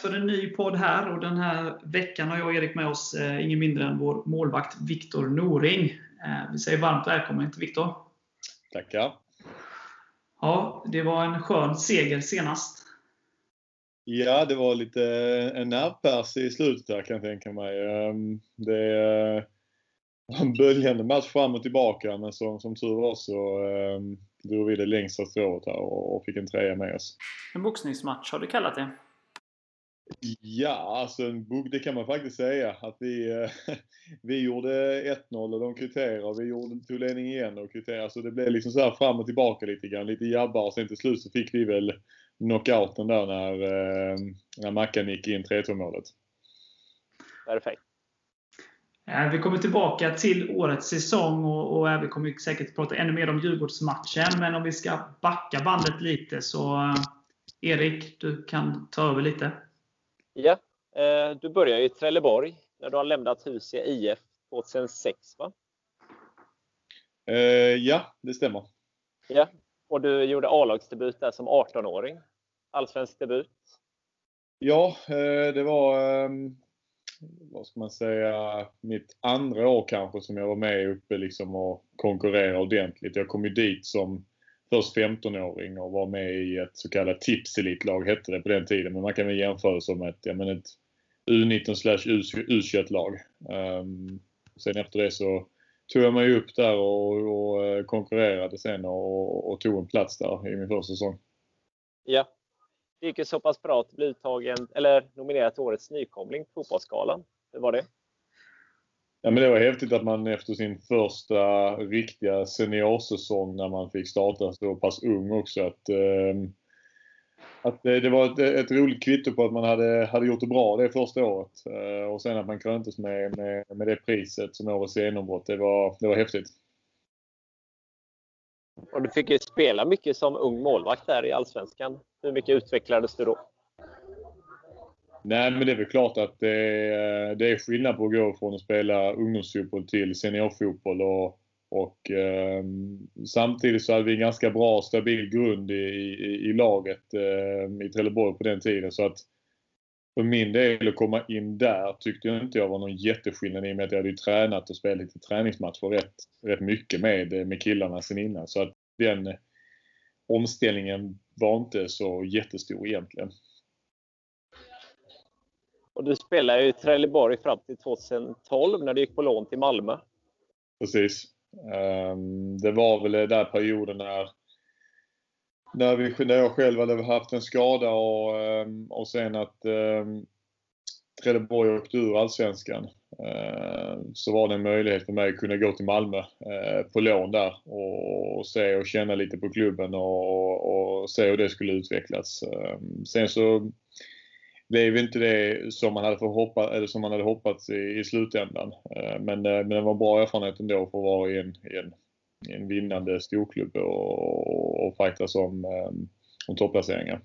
dags för en ny podd här och den här veckan har jag och Erik med oss eh, ingen mindre än vår målvakt Viktor Noring. Eh, vi säger varmt välkommen till Viktor. Tackar. Ja, det var en skön seger senast. Ja, det var lite en nervpärs i slutet där kan jag tänka mig. Ehm, det var en böljande match fram och tillbaka men som, som tur var så ehm, drog vi det längsta strået här och fick en trea med oss. En boxningsmatch har du kallat det? Ja, alltså det kan man faktiskt säga. Att vi, eh, vi gjorde 1-0 och de kvitterade. Vi gjorde, tog ledning igen och kvitterade. Så det blev liksom så fram och tillbaka lite grann. Lite jabbar och sen till slut så fick vi väl knockouten där när, eh, när Mackan gick in 3-2 målet. Perfekt. Vi kommer tillbaka till årets säsong och, och vi kommer säkert prata ännu mer om Djurgårdsmatchen. Men om vi ska backa bandet lite så eh, Erik, du kan ta över lite. Ja, eh, du började i Trelleborg när du har lämnat Husia IF 2006 va? Eh, ja, det stämmer. Ja, och du gjorde A-lagsdebut där som 18-åring. Allsvensk debut. Ja, det var ehm, vad ska man säga, mitt andra år kanske som jag var med uppe liksom och konkurrerade ordentligt. Jag kom ju dit som först 15-åring och var med i ett så kallat tipselitlag hette det på den tiden. Men man kan väl jämföra det som ett, ett U19 U21-lag. Um, sen efter det så tog jag mig upp där och, och eh, konkurrerade sen och, och, tog en plats där i min första säsong. Ja, det gick ju så pass bra att bli uttagen, eller nominerad till Årets nykomling på Fotbollsgalan. Hur var det? Ja, men det var häftigt att man efter sin första riktiga seniorsäsong när man fick starta så pass ung också att, eh, att det, det var ett, ett, roligt kvitto på att man hade, hade gjort det bra det första året. Eh, och sen att man kröntes med, med, med det priset som årets genombrott. Det var, det var häftigt. Och du fick ju spela mycket som ung målvakt där i Allsvenskan. Hur mycket utvecklades du då? Nej, men det är väl klart att det är, det är skillnad på att gå från att spela ungdomsfotboll till seniorfotboll. Och, och eh, samtidigt så hade vi en ganska bra stabil grund i, i, i laget eh, i Trelleborg på den tiden. Så att för min del att komma in där tyckte jag inte jag var någon jätteskillnad i och med att jag hade tränat och spelat lite träningsmatcher rätt, rätt mycket med, med killarna sen innan. Så att den omställningen var inte så jättestor egentligen. Och du spelade i Trelleborg fram till 2012 när du gick på lån till Malmö. Precis. Ehm, det var väl den där perioden när, när, vi, när jag själv hade haft en skada och, ehm, och sen att ehm, Trelleborg åkte ur Allsvenskan. Så var det en möjlighet för mig att kunna gå till Malmö eh, på lån där och se och känna lite på klubben och, och se hur det skulle utvecklas. Sen så blev inte det som man hade, hoppa, eller som man hade hoppats i, i slutändan. Eh, men, eh, men det var en bra erfarenhet ändå för att vara i en, i en, i en vinnande storklubb och, och fightas om, eh, om topplaceringar.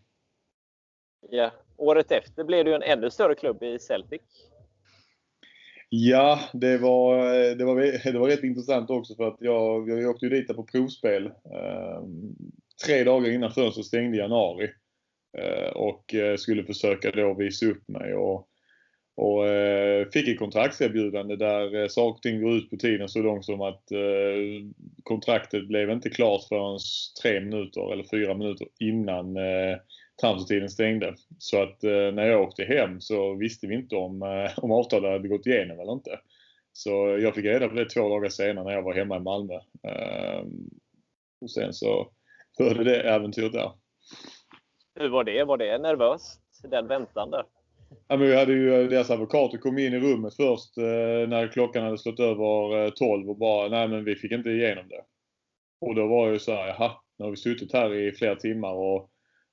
Ja, året efter blev det en ännu större klubb i Celtic. Ja, det var, det var, det var rätt intressant också för att jag, jag åkte ju dit på provspel. tre dagar innan fönstret stängde i januari. Eh, och eh, skulle försöka då visa upp mig. Och, och eh, fick ett kontraktserbjudande där saker och ting går ut på tiden så långt som att kontraktet blev inte klart förrän tre minuter eller fyra minuter innan transfertiden stängde. Så att när jag åkte hem så visste vi inte om, om avtalet hade gått igenom eller inte. Så jag fick reda på det två dagar senare när jag var hemma i Malmö. Ehm, och sen så började det äventyret där. Hur var det? Var det nervöst, den väntan där? Ja, men vi hade ju eh, deras advokater kom in i rummet först eh, när klockan hade slått över eh, 12 och bara, nej men vi fick inte igenom det. Och då var ju så här, jaha, nu har vi suttit här i flera timmar och,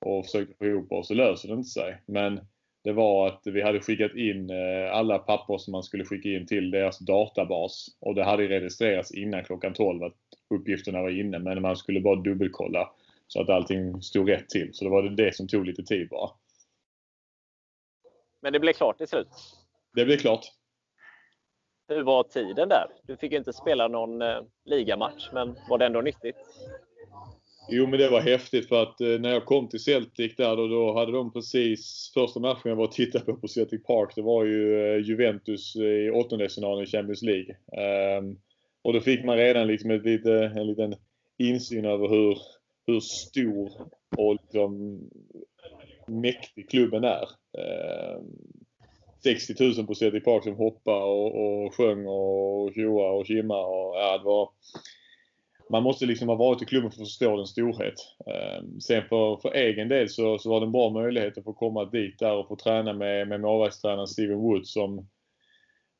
och försökt få ihop oss så löser det inte sig. Men det var att vi hade skickat in eh, alla papper som man skulle skicka in till deras databas. Och det hade registrerats innan klockan 12 att uppgifterna var inne men man skulle bara dubbelkolla. Så att allting stod rätt till. Så det var det som tog lite tid bara. Men det blev klart till slut? Det blev klart. Hur var tiden där? Du fick inte spela någon eh, ligamatch, men var det ändå nyttigt? Jo men det var häftigt för att eh, när jag kom till Celtic där då, då hade de precis första matchen jag var och tittade på på Celtic Park det var ju eh, Juventus i åttondelsfinalen i Champions League. Um, och då fick man redan liksom ett lite, en liten insyn över hur, hur stor och liksom mäktig klubben är. Ehm, 60 000 på City Park som hoppar och, och sjöng och tjoa och kimma och ja, det var man måste liksom ha varit i klubben för att förstå den storhet. Ehm, sen för, för egen del så, så var det en bra möjlighet att få komma dit där och få träna med, med målvaktstränaren Steven Wood som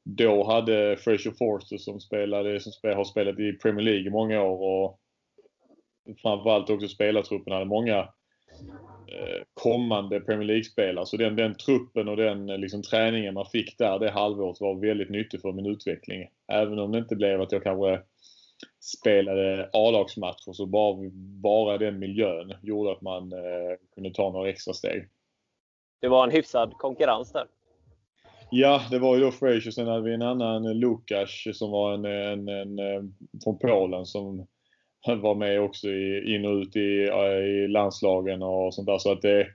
då hade Fraser Forster som, spelade, som spel, har spelat i Premier League i många år och framförallt också spelartruppen hade många eh, kommande Premier League-spelare. Så den, den truppen och den liksom, träningen man fick där det halvåret var väldigt nyttig för min utveckling. Även om det inte blev att jag kanske spelade A-lagsmatcher så bara, bara den miljön gjorde att man eh, kunde ta några extra steg. Det var en hyfsad konkurrens där. Ja, det var ju då Frazier. Sen hade vi en annan, Lukas, som var en, en, en, eh, från Polen som var med också i, in och ut i, eh, i landslagen och sånt där. Så att det,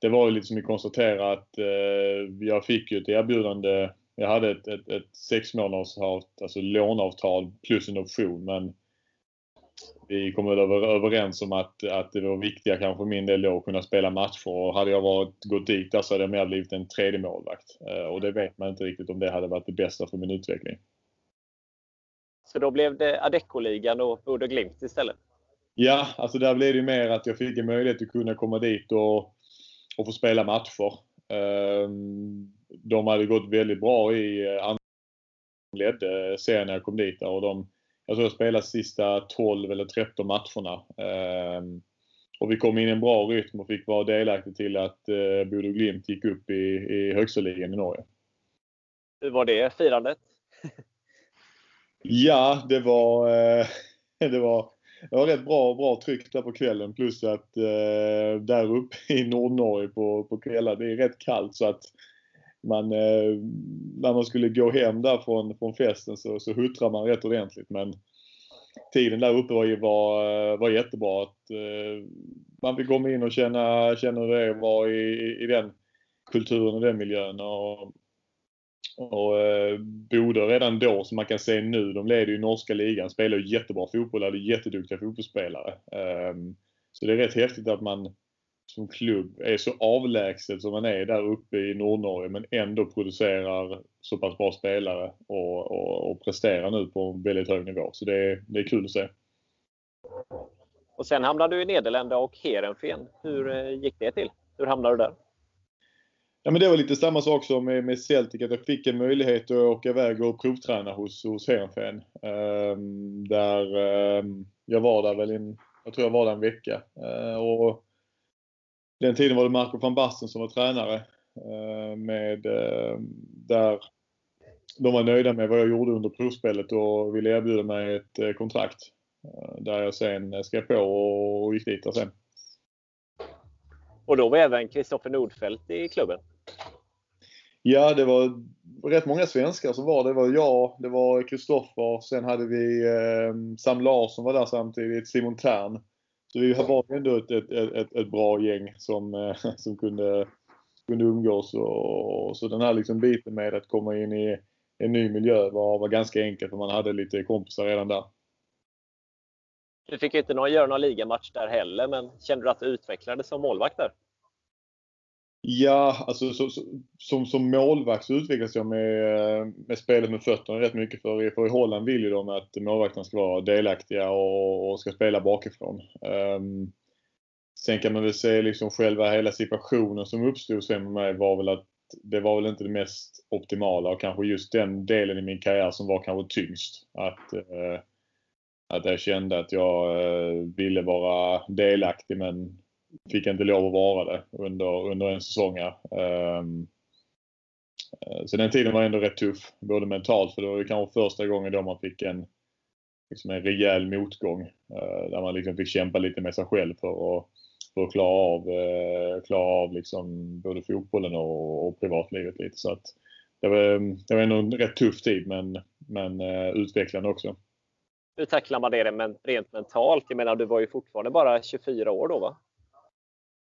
det var ju lite som vi konstaterade att eh, jag fick ju ett erbjudande jag hade ett, ett, ett sex månaders alltså låneavtal plus en option men vi kom över, överens om att, att det var viktiga kanske för min del då att kunna spela matcher och hade jag varit, gått dit där så hade jag mer blivit en tredje målvakt. Eh, och det vet man inte riktigt om det hade varit det bästa för min utveckling. Så då blev det Adecco-ligan och Bodø Glimt istället? Ja, alltså där blev det mer att jag fick en möjlighet att kunna komma dit och, och få spela matcher. Um, de hade gått väldigt bra i eh, andra ledde serien när jag kom dit och de, jag tror jag spelade sista 12 eller 13 matcherna. Um, och vi kom in i en bra rytm och fick vara delaktiga till att eh, Bodø Glimt gick upp i, i högsta ligan i Norge. Hur var det firandet? ja, det var, eh, det var det var rätt bra, bra tryck där på kvällen plus att eh, där uppe i Nordnorge på, på kvällar det är rätt kallt så att man, eh, när man skulle gå hem där från, från festen så, så huttrar man rätt ordentligt men tiden där uppe var, var, var jättebra. Att, man fick komma in och känna, känna hur det var i, i den kulturen och den miljön. Och, och eh, redan då, som man kan se nu, de leder ju norska ligan, spelar ju jättebra fotboll, hade jätteduktiga fotbollsspelare. Eh, så det är rätt häftigt att man som klubb är så avlägset som man är där uppe i Nordnorge men ändå producerar så pass bra spelare och, och, och presterar nu på en väldigt hög nivå. Så det är, det är kul att se. Och sen hamnade du i Nederländerna och Heerenveen. Hur eh, gick det till? Hur hamnade du där? Ja, men det var lite samma sak som med, med Celtic, att jag fick en möjlighet att åka iväg och provträna hos, hos Heerenveen. Um, där um, jag var där väl en, jag tror jag var där en vecka. Uh, och den tiden var det Marco van Basten som var tränare. Uh, med, uh, där de var nöjda med vad jag gjorde under provspelet och ville erbjuda mig ett eh, kontrakt. Där jag sen skrev på och gick dit där sen. Och då var även Kristoffer Nordfeldt i klubben? Ja, det var rätt många svenskar som var det. var jag, det var Kristoffer, sen hade vi eh, Sam Larsson var där samtidigt, Simon Tern. Så vi var ändå ett, ett, ett, ett bra gäng som, eh, som kunde, kunde umgås. Och, så den här liksom biten med att komma in i en ny miljö var, var ganska enkelt för man hade lite kompisar redan där. Du fick ju inte någon, göra någon ligamatch där heller, men kände du att du utvecklades som målvakt där? Ja, alltså så, så, som, som målvakt så utvecklas jag med, eh, med spelet med fötterna rätt mycket. För, för i Holland vill ju de att målvakterna ska vara delaktiga och, och ska spela bakifrån. Um, sen kan man väl säga liksom själva hela situationen som uppstod sen med mig var väl att det var väl inte det mest optimala och kanske just den delen i min karriär som var kanske tyngst. Att, uh, att jag kände att jag uh, ville vara delaktig men fick inte lov att vara det under, under en säsong. Um, så den tiden var ändå rätt tuff, både mentalt för det var ju kanske första gången då man fick en, liksom en rejäl motgång. Uh, där man liksom fick kämpa lite med sig själv för att, för att klara av, uh, klara av liksom både fotbollen och, och privatlivet lite. Så att det, var, det var ändå en rätt tuff tid men, men uh, utvecklande också. hur tacklar man det rent mentalt? Jag menar, du var ju fortfarande bara 24 år då va?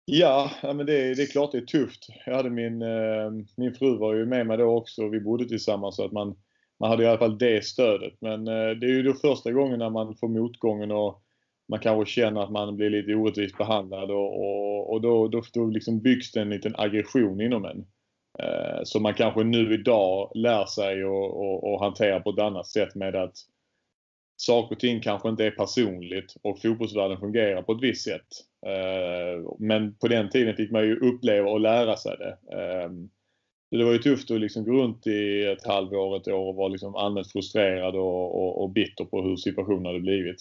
Ja, men det, det är klart det är tufft. Jag hade min, eh, min fru var ju med mig då också. och Vi bodde tillsammans så att man, man hade i alla fall det stödet. Men eh, det är ju då första gången när man får motgången och man kanske känner att man blir lite orättvist behandlad och, och, och då, då, då liksom byggs det en liten aggression inom en. Eh, som man kanske nu idag lär sig att hantera på ett annat sätt med att saker och ting kanske inte är personligt och fotbollsvärlden fungerar på ett visst sätt. Eh, men på den tiden fick man ju uppleva och lära sig det. Eh, det var ju tufft att liksom gå runt i ett halvår, ett år och vara liksom allmänt frustrerad och, och, och bitter på hur situationen hade blivit.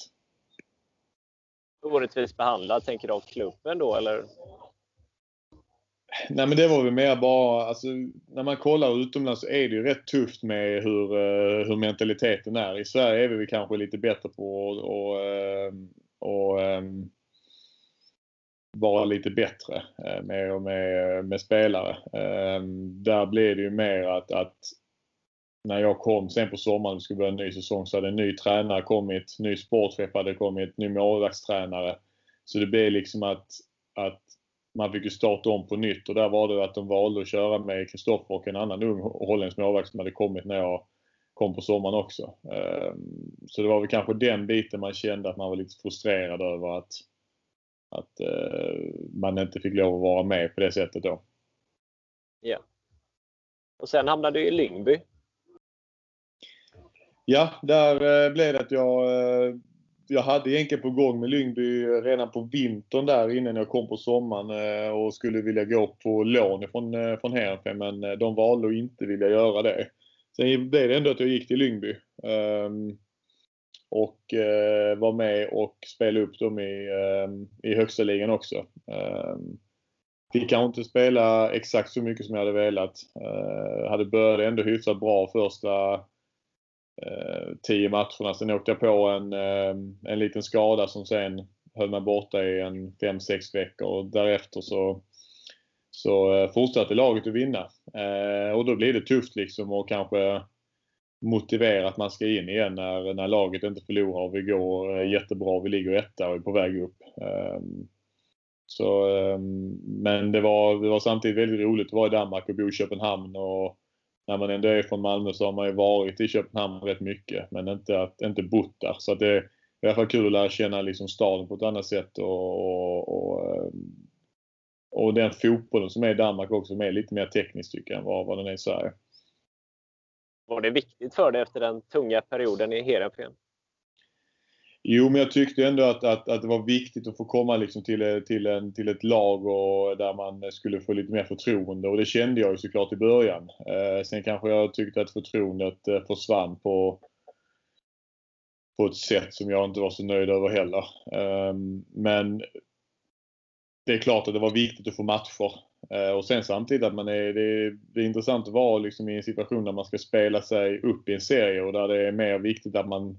Orättvist behandlad, tänker du av klubben då eller? Nej men det var väl mer bara, alltså, när man kollar utomlands så är det ju rätt tufft med hur, eh, hur mentaliteten är. I Sverige är vi kanske lite bättre på att och, ehm, och, ehm, vara lite bättre eh, med, med, med spelare. Ehm, där blev det ju mer att, att när jag kom sen på sommaren och skulle börja en ny säsong så hade en ny tränare kommit, ny sportchef hade kommit, ny målvaktstränare. Så det blev liksom att, att man fick ju starta om på nytt och där var det att de valde att köra med Kristoffer och en annan ung holländsk målvakt som hade kommit när jag kom på sommaren också. Ehm, så det var väl kanske den biten man kände att man var lite frustrerad över att, att eh, man inte fick lov att vara med på det sättet då. Ja. Och sen hamnade du i Lyngby. Ja, där eh, blev det att jag eh, jag hade egentligen på gång med Lyngby redan på vintern där innan jag kom på sommaren eh, och skulle vilja gå på lån från, eh, från Heerenveen men eh, de valde att inte vilja göra det. Sen blev det ändå att jag gick till Lyngby. Ehm, och var med och spelade upp dem i, ehm, i högsta ligan också. Ehm, fick kanske inte spela exakt så mycket som jag hade velat. Hade börjat ändå hyfsat bra första Eh, tio matcherna. Sen åkte jag på en, eh, en liten skada som sen höll mig borta i en 5-6 veckor och därefter så, så eh, fortsatte laget att vinna. Och då blir det tufft liksom och kanske motivera att man ska in igen när, när laget inte förlorar och vi går jättebra. Vi ligger etta och är på väg upp. Så, men det var, det var samtidigt väldigt roligt att vara i Danmark och bo i Köpenhamn och när man ändå är från Malmö så har man ju varit i Köpenhamn rätt mycket men inte, att, inte bott där. Så att det är i alla fall kul att lära känna liksom staden på ett annat sätt och, och, och, eh, och den fotbollen som är i Danmark också som är lite mer teknisk tycker jag än vad, vad den är i Sverige. Var det viktigt för dig efter den tunga perioden i Heerenveen? Jo, men jag tyckte ändå att, att, att det var viktigt att få komma liksom till, till, en, till ett lag och där man skulle få lite mer förtroende och det kände jag ju såklart i början. Eh, sen kanske jag tyckte att förtroendet eh, försvann på, på ett sätt som jag inte var så nöjd över heller. Eh, men det är klart att det var viktigt att få matcher. Eh, och sen samtidigt att man är, det, är, det är intressant att vara liksom i en situation där man ska spela sig upp i en serie och där det är mer viktigt att man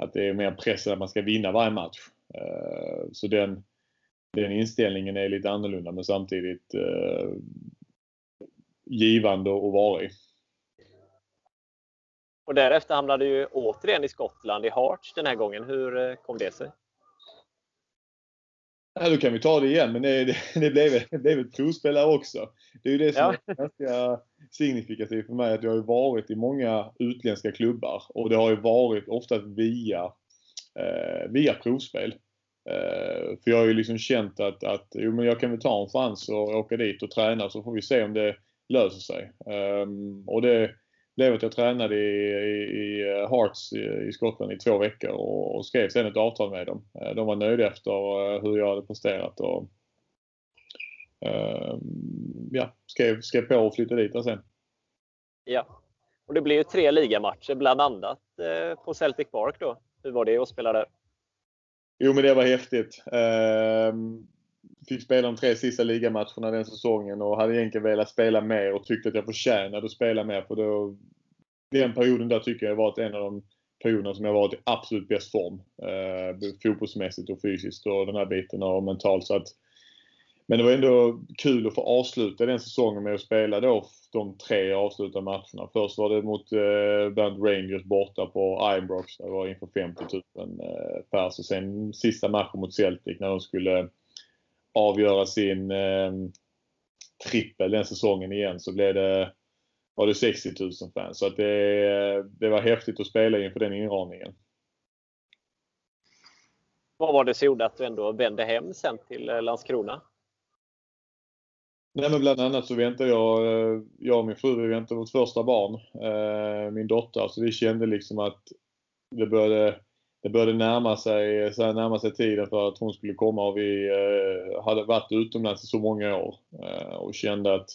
att det är mer press att man ska vinna varje match. Eh, så den, den inställningen är lite annorlunda men samtidigt eh, givande och varig. Och därefter hamnade du återigen i Skottland, i Hearts den här gången. Hur eh, kom det sig? Ja, då kan vi ta det igen, men det, det, det, blev, det blev ett provspelare också. Det är ju det som ja. är ganska signifikativt för mig, att jag har varit i många utländska klubbar och det har ju varit ofta via, eh, via provspel. Eh, för jag har ju liksom känt att, att jo, men jag kan väl ta en chans och åka dit och träna så får vi se om det löser sig. Eh, och det, blev att jag tränade i, i, i Hearts i, i, Skottland i två veckor och, och, skrev sen ett avtal med dem. Eh, de var nöjda efter eh, hur jag hade presterat och uh, ja, skrev, skrev på och flyttade dit sen. Ja, och det blev ju tre ligamatcher bland annat eh, på Celtic Park då. Hur var det att spela där? Jo men det var häftigt. Uh, fick spela de tre sista ligamatcherna den säsongen och hade egentligen velat spela mer och tyckte att jag förtjänade att spela mer. För då, den perioden där tycker jag varit en av de perioderna som jag varit i absolut bäst form. Eh, fotbollsmässigt och fysiskt och den här biten och mentalt. Så att men det var ändå kul att få avsluta den säsongen med att spela då de tre avslutade matcherna. Först var det mot eh, Band Rangers borta på Ibrox. Det var inför 50 000 eh, pers. Och sen sista matchen mot Celtic när de skulle avgöra sin eh, trippel den säsongen igen så blev det, var det 60 000 fans. Så att det, det var häftigt att spela inför den inramningen. Vad var det som gjorde att du ändå vände hem sen till eh, Landskrona? Nej men bland annat så väntade jag, eh, jag och min fru vi väntade vårt första barn, eh, min dotter. Så vi kände liksom att det började, det började närma, sig, så närma sig tiden för att hon skulle komma och vi eh, hade varit utomlands i så många år eh, och kände att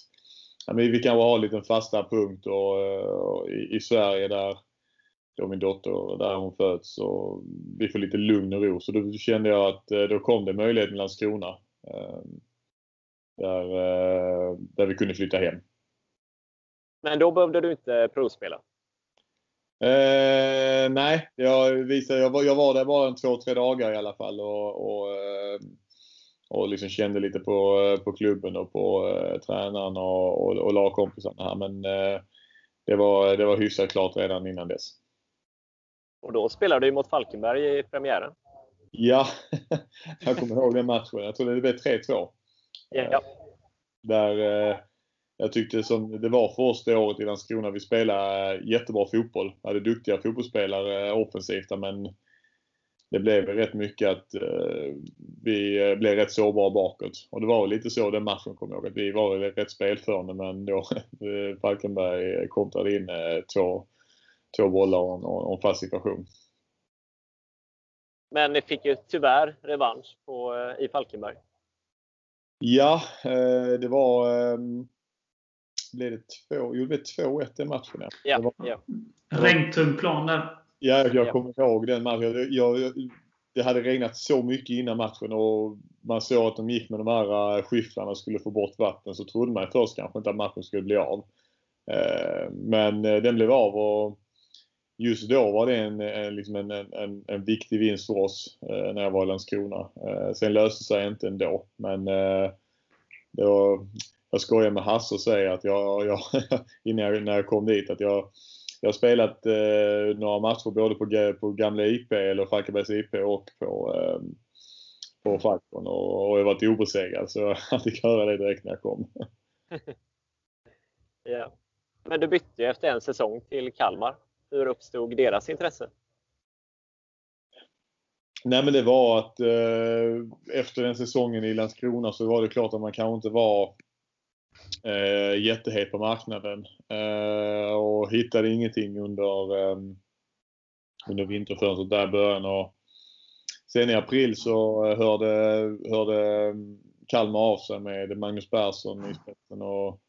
ja, men vi kanske har en liten fasta punkt och, och i, i, Sverige där då min dotter, där hon föds och vi får lite lugn och ro. Så då kände jag att eh, då kom det möjlighet med Landskrona. Där, där vi kunde flytta hem. Men då behövde du inte provspela? Eh, nej, jag, visade, jag, var, jag var där bara en två, tre dagar i alla fall och, och, eh, och liksom kände lite på, på klubben och på eh, tränaren och, och, och lagkompisarna här. Men eh, det, var, det var hyfsat klart redan innan dess. Och då spelade du mot Falkenberg i premiären? Ja, jag kommer ihåg den matchen. Jag tror det blev 3-2. Ja. Där eh, jag tyckte som det var för oss det året i Landskrona. Vi spelade jättebra fotboll. Vi hade duktiga fotbollsspelare offensivt men det blev rätt mycket att uh, vi blev rätt sårbara bakåt. Och det var lite så den matchen kommer jag ihåg. Att vi var rätt spelförande men då Falkenberg kontrade in två, två bollar och en, och en fast situation. Men ni fick ju tyvärr revansch på, i Falkenberg. Ja, eh, det var... Blev det två? Jo, det blev 2-1 den matchen. Ja. ja, var, ja. Regntung plan där. Ja, jag kommer ihåg den matchen. Jag, jag, det hade regnat så mycket innan matchen och man såg att de gick med de här eh, skiffrarna och skulle få bort vatten. Så trodde man först kanske inte att matchen skulle bli av. Eh, men den blev av och just då var det en, en, liksom en, en, en viktig vinst för oss eh, när jag var i Landskrona. Eh, sen löste sig inte ändå. Men eh, det var, jag skojar med Hasse och säger att jag, jag innan jag, när jag kom dit att jag, jag har spelat eh, några matcher både på, på gamla IP eller Falkenbergs IP och på, eh, på Falcon och, och jag varit obesegrad så jag fick höra det direkt när jag kom. ja. Men du bytte ju efter en säsong till Kalmar. Hur uppstod deras intresse? Nej men det var att eh, efter den säsongen i Landskrona så var det klart att man kanske inte var eh, jättehet på marknaden. Eh, och hittade ingenting under, eh, under vinterfönstret där i början. Och sen i april så eh, hörde, hörde ehm, Kalmar av sig med Magnus Persson i spetsen. Och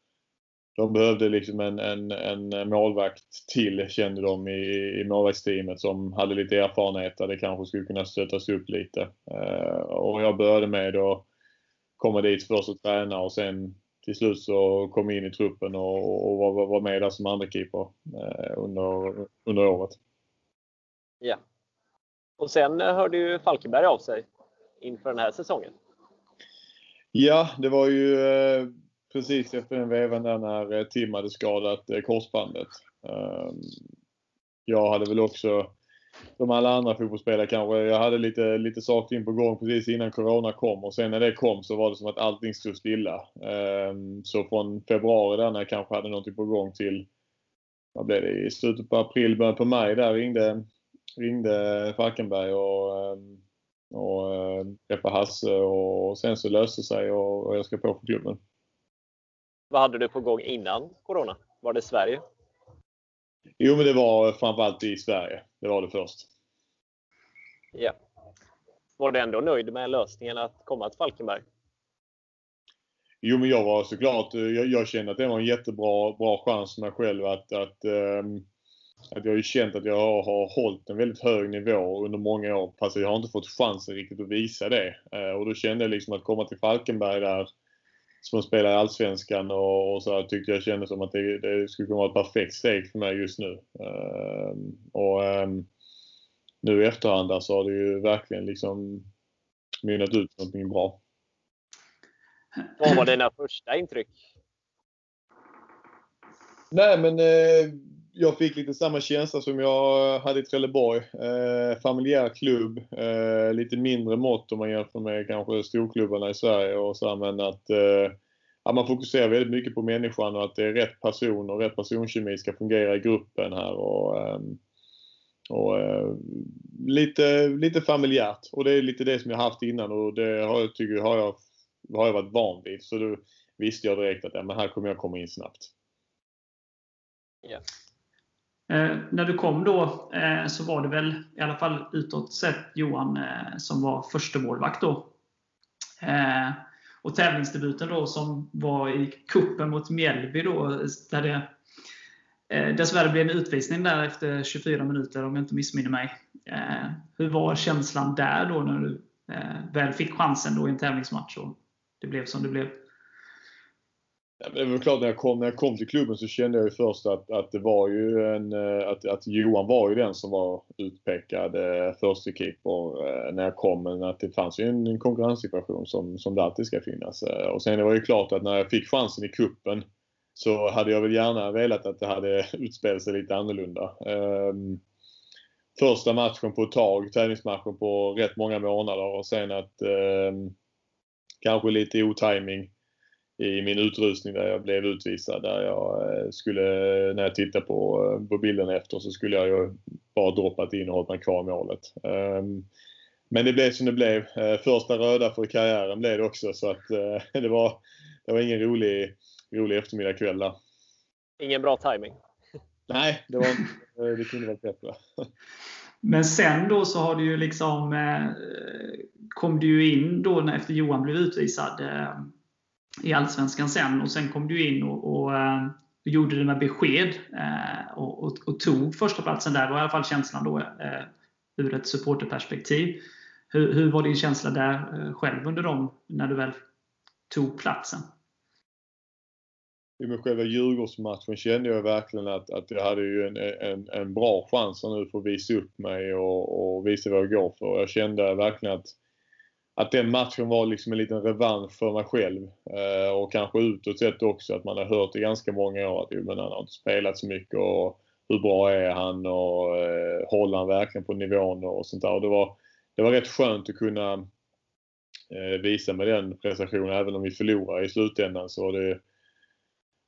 de behövde liksom en, en, en målvakt till kände de i, i målvaktsteamet som hade lite erfarenhet där det kanske skulle kunna stöttas upp lite. Eh, och jag började med att komma dit först och träna och sen till slut så kom jag in i truppen och, och var, var med där som andra keeper uh, under, under året. Ja. Och sen hörde ju Falkenberg av sig inför den här säsongen. Ja, det var ju uh, precis efter den vevan där när eh, Tim hade skadat eh, korsbandet. Ehm, jag hade väl också, som alla andra fotbollsspelare kanske, jag hade lite, lite saker in på gång precis innan Corona kom och sen när det kom så var det som att allting stod stilla. Ehm, så från februari där när jag kanske hade någonting på gång till, vad blev det, i slutet på april, början på maj där ringde, ringde Falkenberg och ehm, och ehm, träffade Hasse och sen så löste det sig och jag ska på för klubben. Vad hade du på gång innan Corona? Var det Sverige? Jo, men det var framförallt i Sverige. Det var det först. Ja. Var du ändå nöjd med lösningen att komma till Falkenberg? Jo, men jag var såklart, jag, jag kände att det var en jättebra bra chans för mig själv att, att, um, att jag har ju känt att jag har, har hållit en väldigt hög nivå under många år fast jag har inte fått chansen riktigt att visa det. Uh, och då kände jag liksom att komma till Falkenberg där som spelar i Allsvenskan och, och så tyckte jag kändes som att det, det, skulle kunna vara ett perfekt steg för mig just nu. Uh, och um, nu i efterhand så har det ju verkligen liksom mynnat ut någonting bra. Vad var dina första intryck? Nej, men eh, jag fick lite samma känsla som jag hade i Trelleborg. Eh, familjär klubb, eh, lite mindre mått om man jämför med kanske storklubbarna i Sverige och så, men att eh, att man fokuserar väldigt mycket på människan och att det är rätt person och rätt personkemi ska fungera i gruppen här. Och, eh, och eh, lite, lite familjärt. Och det är lite det som jag haft innan och det har jag, tycker, har jag, har jag varit van vid. Så då visste jag direkt att ja, men här kommer jag komma in snabbt. Yeah. Eh, när du kom då eh, så var det väl i alla fall utåt sett Johan eh, som var första målvakt då. Eh, och tävlingsdebuten då som var i kuppen mot Mjällby då, där det eh, dessvärre blev en utvisning där efter 24 minuter om jag inte missminner mig. Eh, hur var känslan där då när du eh, väl fick chansen då i en tävlingsmatch och det blev som det blev? Ja, det var klart när jag, kom, när jag kom till klubben så kände jag ju först att, att det var ju en, eh, att, att Johan var ju den som var utpekad eh, förste keeper eh, när jag kom. Men att det fanns ju en, en konkurrenssituation som, som det alltid ska finnas. Eh, och sen det var ju klart att när jag fick chansen i kuppen så hade jag väl gärna velat att det hade utspelat sig lite annorlunda. Eh, första matchen på ett tag, tävlingsmatchen på rätt många månader och sen att ehm, kanske lite otiming i min utrustning där jag blev utvisad. Där jag eh, skulle, när jag tittade på, eh, på bilden efter så skulle jag ju bara droppat in och hållit mig kvar i målet. Um, men det blev som det blev. Uh, första röda för karriären blev det också så att det, var, det var ingen rolig, rolig eftermiddag kväll där. Ingen bra timing. Nej, det, var, det kunde varit bättre. Men sen då så har du ju liksom eh, kom du ju in då när, efter Johan blev utvisad eh, i Allsvenskan sen och sen kom du in och, och, eh, och gjorde det med besked eh, och, och, och, tog förstaplatsen där. Det var i alla fall känslan då eh, ur ett supporterperspektiv. Hur, hur var din känsla där själv under dem när du väl tog platsen? med själva Djurgårdsmatchen kände jag verkligen att, att jag hade ju en, en, en bra chans nu för att visa upp mig och, och visa vad jag går för. Jag kände verkligen att, att den matchen var liksom en liten revansch för mig själv. Eh, och kanske utåt sett också att man har hört i ganska många år att jo, men han har inte spelat så mycket och hur bra är han och eh, håller han verkligen på nivån och sånt där. Och det, var, det var rätt skönt att kunna eh, visa med den prestationen även om vi förlorar i slutändan så var det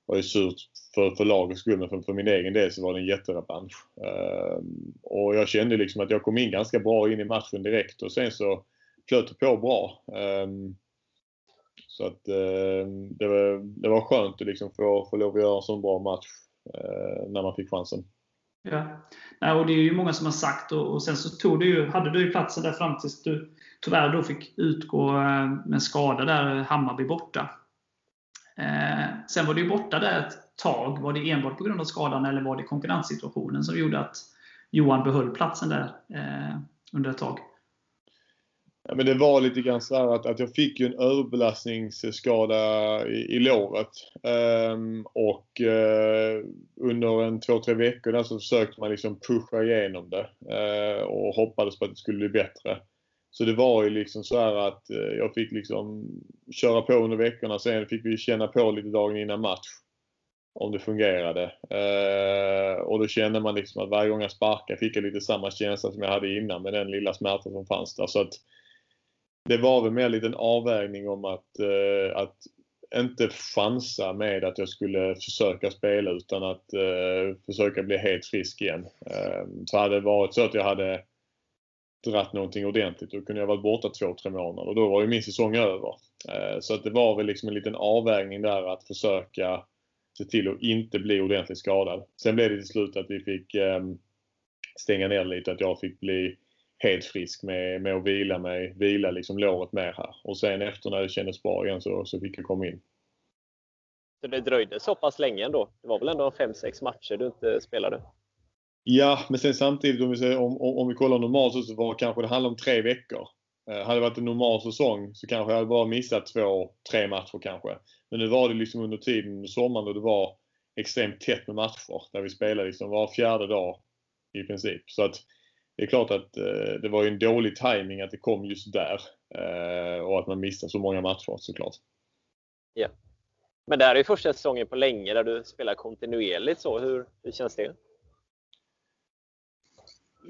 var ju surt för, för lagets skull men för, för min egen del så var det en jätterevansch. Eh, och jag kände liksom att jag kom in ganska bra in i matchen direkt och sen så flöt på bra. Ehm, så att ehm, det, var, det var skönt att liksom få, få lov att göra en sån bra match eh, när man fick chansen. Ja. Nej, och det är ju många som har sagt och, och sen så tog du ju, hade du ju platsen där fram tills du tyvärr då fick utgå eh, med med skada där, Hammarby borta. Eh, sen var du ju borta där ett tag. Var det enbart på grund av skadan eller var det konkurrenssituationen som gjorde att Johan behöll platsen där eh, under ett tag? Ja, men det var lite grann så att, att jag fick ju en överbelastningsskada i, i låret. Um, och uh, under en två, tre veckor där så försökte man liksom pusha igenom det uh, och hoppades på att det skulle bli bättre. Så det var ju liksom så här att uh, jag fick liksom köra på under veckorna. Sen fick vi känna på lite dagen innan match. Om det fungerade. och då kände man liksom att varje gång jag sparkade fick jag lite samma känsla som jag hade innan med den lilla smärtan som fanns där. Så att, det var väl mer en liten avvägning om att, eh, att inte chansa med att jag skulle försöka spela utan att eh, försöka bli helt frisk igen. Eh, så hade det varit så att jag hade dratt någonting ordentligt då kunde jag varit borta två, tre månader och då var ju min säsong över. Eh, så att det var väl liksom en liten avvägning där att försöka se till att inte bli ordentligt skadad. Sen blev det till slut att vi fick eh, stänga ner lite, att jag fick bli helt frisk med, med att vila mig, vila liksom låret mer här. Och sen efter när det kändes bra igen så, så fick jag komma in. Så det dröjde så pass länge ändå? Det var väl ändå 5-6 matcher du inte spelade? Ja, men sen samtidigt om vi, ser, om, om vi kollar normalt så var kanske det handlar om tre veckor. Eh, hade det varit en normal säsong så kanske jag hade bara missat två, tre matcher kanske. Men nu var det liksom under tiden under sommaren då det var extremt tätt med matcher. Där vi spelade liksom var fjärde dag i princip. Så att det är klart att eh, det var ju en dålig timing att det kom just där. Eh, och att man missade så många matcher såklart. Ja. Men det här är ju första säsongen på länge där du spelar kontinuerligt. Så hur, hur känns det?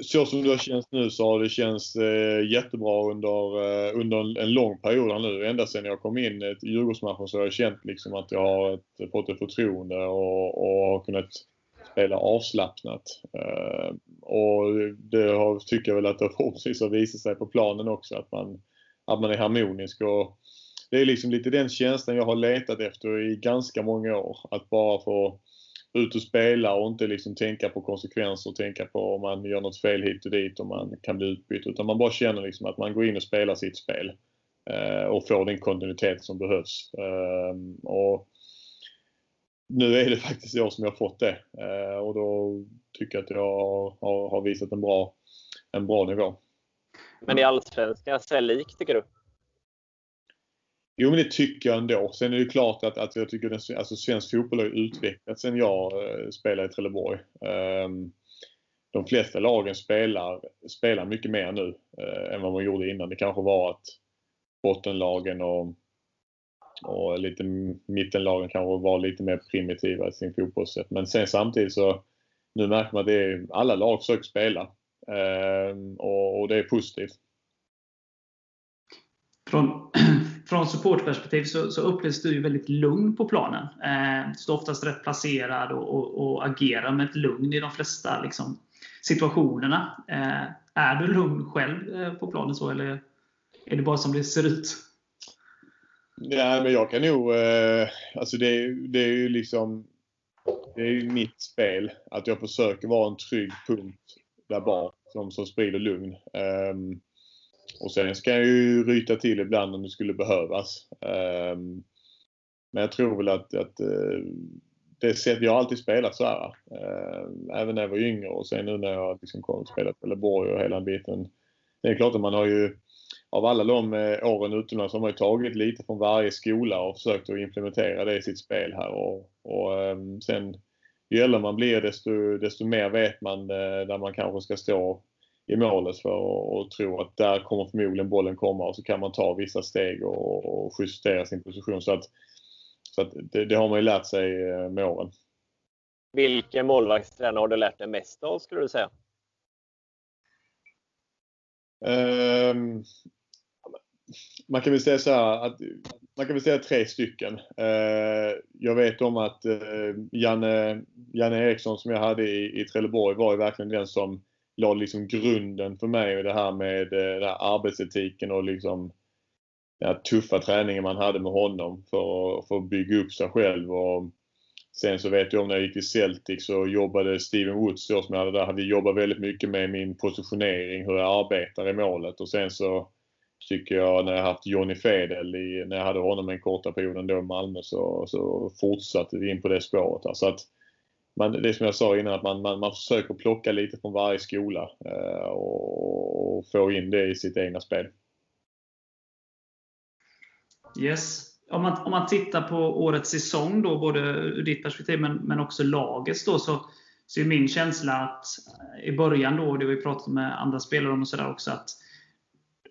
Så som det har känts nu så har det känts eh, jättebra under, eh, under en lång period här nu. Ända sedan jag kom in i Djurgårdsmatchen så har jag känt liksom att jag har ett, fått ett förtroende och, och har kunnat spela avslappnat. Eh, och det har, tycker jag väl att det förhoppningsvis har visat sig på planen också att man, att man är harmonisk. Och det är liksom lite den känslan jag har letat efter i ganska många år. Att bara få ut och spela och inte liksom tänka på konsekvenser och tänka på om man gör något fel hit och dit och man kan bli utbytt. Utan man bara känner liksom att man går in och spelar sitt spel. Eh, och får den kontinuitet som behövs. Eh, och nu är det faktiskt jag som jag fått det. Eh, och då tycker jag att jag har, har visat en bra, en bra nivå. Men i Allsvenskan, så lik tycker du? Jo, men det tycker jag ändå. Sen är det klart att, att jag tycker att alltså, svensk fotboll har utvecklats sen jag uh, spelade i Trelleborg. Um, de flesta lagen spelar, spelar mycket mer nu uh, än vad man gjorde innan. Det kanske var att bottenlagen och, och lite mittenlagen kanske var lite mer primitiva i sin fotbollssätt. Men sen samtidigt så nu märker man att det är, alla lag försöker spela. eh, och, och det är positivt. Från, från supportperspektiv så, så upplevs du ju väldigt lugn på planen. Eh, står oftast rätt placerad och, och, och, agerar med ett lugn i de flesta liksom, situationerna. Eh, är du lugn själv eh, på planen så, eller är det bara som det ser ut? Nej, men jag kan nog... Eh, alltså det, det är ju liksom... Det är ju mitt spel. Att jag försöker vara en trygg punkt där bak som, som sprider lugn. Um, och sen ska jag ju ryta till ibland om det skulle behövas. Um, men jag tror väl att, att uh, det sätt, jag har alltid spelat så här. Uh, även när jag var yngre och sen nu när jag liksom kom och spelat Trelleborg och hela den biten. Det är klart att man har ju av alla de eh, åren utomlands har man ju tagit lite från varje skola och försökt att implementera det i sitt spel här. Och, och um, sen ju äldre man blir desto, desto mer vet man uh, där man kanske ska stå i målet för att tro att där kommer förmodligen bollen komma och så kan man ta vissa steg och, och justera sin position. Så att, så att det, det, har man ju lärt sig eh, med åren. Vilken målvaktstränare har du lärt dig mest av skulle du säga? Um, man kan väl säga så här att man kan väl säga tre stycken. Eh, jag vet om att eh, Janne, Janne Eriksson som jag hade i, i Trelleborg var ju verkligen den som la liksom grunden för mig och det här med eh, den här arbetsetiken och liksom den här tuffa träningen man hade med honom för, för att bygga upp sig själv. Och sen så vet jag om när jag gick till Celtic så jobbade Steven Woods då som jag hade där. Vi jobbade väldigt mycket med min positionering, hur jag arbetar i målet och sen så tycker jag när jag haft Johnny Fedel i, när jag hade honom en korta perioden då i Malmö så, så fortsatte vi in på det spåret. Alltså att man, det är som jag sa innan, att man, man, man försöker plocka lite från varje skola eh, och, och, få in det i sitt egna spel. Yes. Om man, om man tittar på årets säsong, då, både ur ditt perspektiv men, men också lagets, då, så, så är min känsla att i början, då, det har vi pratat med andra spelare om och sådär också, att,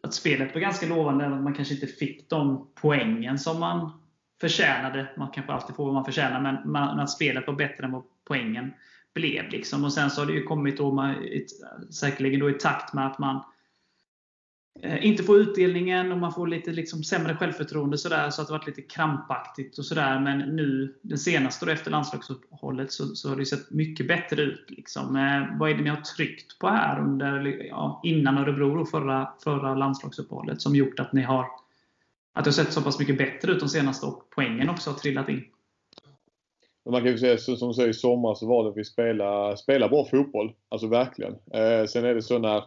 att spelet var ganska lovande, även om man kanske inte fick de poängen som man förtjänade. Man kanske alltid får vad man förtjänar, men, man, att spelet var bättre än vad poängen blev. Liksom. Och Sen så har det ju kommit då man, säkerligen då i takt med att man Eh, inte få utdelningen och man får lite liksom sämre självförtroende sådär, så att det varit lite krampaktigt och sådär. Men nu, den senaste då efter landslagsuppehållet, så, så har det sett mycket bättre ut. Liksom. Eh, vad är det ni har tryckt på här under, ja, innan Örebro, och förra, förra landslagsuppehållet, som gjort att ni har att det har sett så pass mycket bättre ut de senaste och poängen också har trillat in? man kan ju säga som du säger i sommar så var det att vi spelade, spelade bra fotboll. Alltså verkligen. Eh, sen är det så när,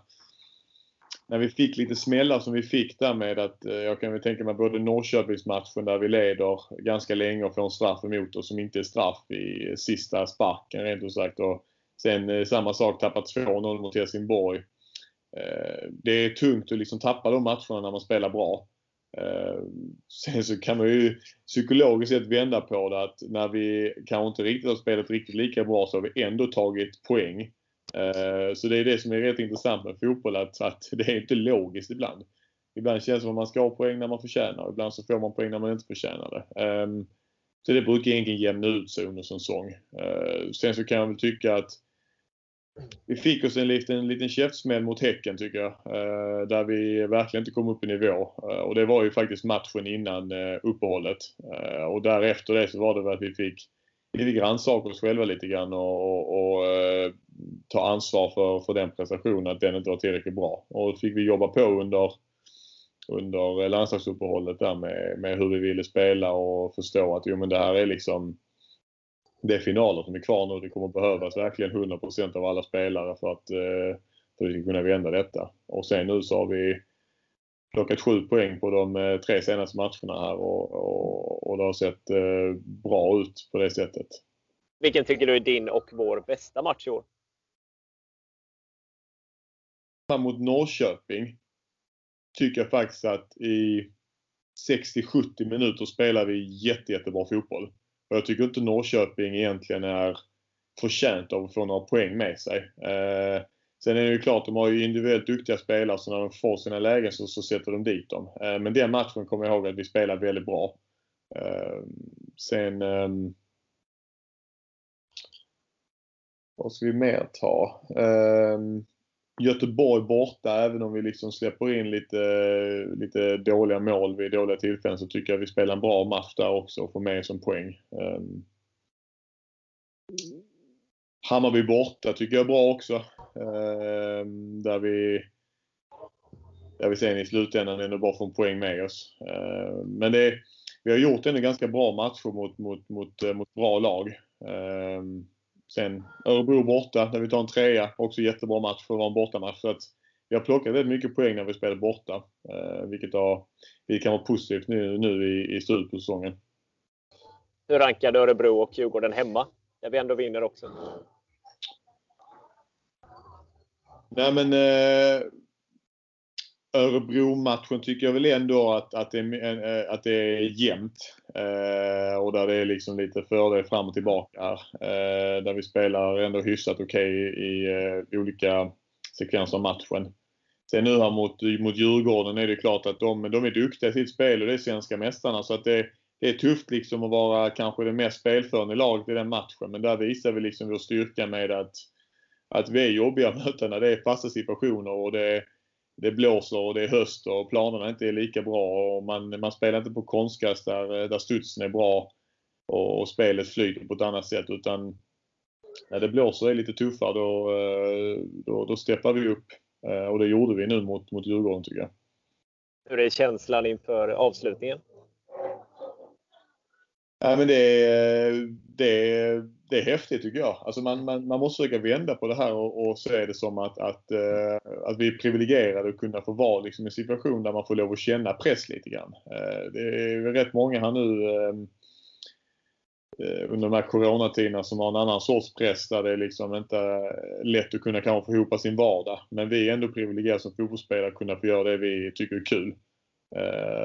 när vi fick lite smällar som vi fick där med att eh, jag kan väl tänka mig både Norrköpingsmatchen där vi leder ganska länge och får en straff emot oss som inte är straff i sista sparken rent ut sagt. Och sen eh, samma sak, tappat 2-0 mot Helsingborg. Eh, det är tungt att liksom tappa de matcherna när man spelar bra. Sen så kan man ju psykologiskt sett vända på det att när vi kanske inte riktigt har spelat riktigt lika bra så har vi ändå tagit poäng. Eh, så det är det som är rätt intressant med fotboll att, att det är inte logiskt ibland. ibland känns det som att man ska ha poäng när man förtjänar. Ibland så får man poäng när man inte förtjänar det. Ehm, så det brukar egentligen jämna ut sig under säsong. Eh, sen så kan jag väl tycka att vi fick oss en liten, liten käftsmäll mot Häcken tycker jag. Eh, där vi verkligen inte kom upp i nivå. Och det var ju faktiskt matchen innan uppehållet. och därefter det så var det väl att vi fick vi fick oss själva lite grann och, och, och eh, ta ansvar för, för den prestationen, att den inte var tillräckligt bra. Och fick vi jobba på under, under landslagsuppehållet där med, med hur vi ville spela och förstå att jo men det här är liksom det är finaler som är kvar nu. Det kommer behövas verkligen 100% av alla spelare för att, eh, för att vi ska kunna vända detta. Och sen nu så har vi plockat sju poäng på de eh, tre senaste matcherna här och, och, och det har sett eh, bra ut på det sättet. Vilken tycker du är din och vår bästa match i år? Mot Norrköping tycker jag faktiskt att i 60-70 minuter spelar vi jätte, jättebra fotboll. Och jag tycker inte Norrköping egentligen är förtjänt av att få några poäng med sig. Eh, Sen är det ju klart, de har ju individuellt duktiga spelare så när de får sina lägen så, så sätter de dit dem. Eh, men den matchen kommer jag ihåg att vi spelade väldigt bra. Eh, sen... Ehm, vad ska vi mer ta? Ehm, Göteborg borta, även om vi liksom släpper in lite, lite dåliga mål vid dåliga tillfällen så tycker jag vi spelar en bra match där också och får med som poäng. Ehm, Hammarby borta tycker jag är bra också. Eh, där vi där vi sen i slutändan ändå bara får en poäng med oss. Eh, men det, vi har gjort ändå ganska bra matcher mot, mot, mot, eh, mot bra lag. Eh, sen Örebro borta, där vi tar en trea. Också jättebra match för att vara en bortamatch. Så att vi har plockat väldigt mycket poäng när vi spelar borta. Eh, vilket, har, vilket kan vara positivt nu, nu i, i slutet på säsongen. Hur rankade Örebro och Djurgården hemma? Där vi ändå vinner också. Nej men eh, Örebro-matchen tycker jag väl ändå att, att, det, är, eh, att det är jämnt. Eh, och där det är liksom lite fördel fram och tillbaka. Eh, där vi spelar ändå hyfsat okej okay i, i eh, olika sekvenser av matchen. Sen nu här mot, mot Djurgården är det klart att de, de är duktiga i sitt spel och det är svenska mästarna. Så att det, det är tufft liksom att vara kanske det mest spelförande laget i den matchen. Men där visar vi liksom vår styrka med att att vi är jobbiga möten när det är fasta situationer och det, det blåser och det är höst och planerna inte är lika bra och man, man spelar inte på konstgräs där, där studsen är bra och, och spelet flyter på ett annat sätt utan när det blåser och är lite tuffare då, då, då steppar vi upp. Eh, och det gjorde vi nu mot, mot Djurgården tycker jag. Hur är känslan inför avslutningen? Ja, men det, det, det är häftigt tycker jag. Alltså man, man, man måste försöka vända på det här och, och se det som att, att, uh, att vi är privilegierade att kunna få vara liksom, i en situation där man får lov att känna press lite grann. Uh, det är rätt många här nu ehm, eh, under de här coronatiderna som har en annan sorts press där det är liksom inte lätt att kunna kanske få ihop sin vardag. Men vi är ändå privilegierade som fotbollsspelare att kunna få göra det vi tycker är kul.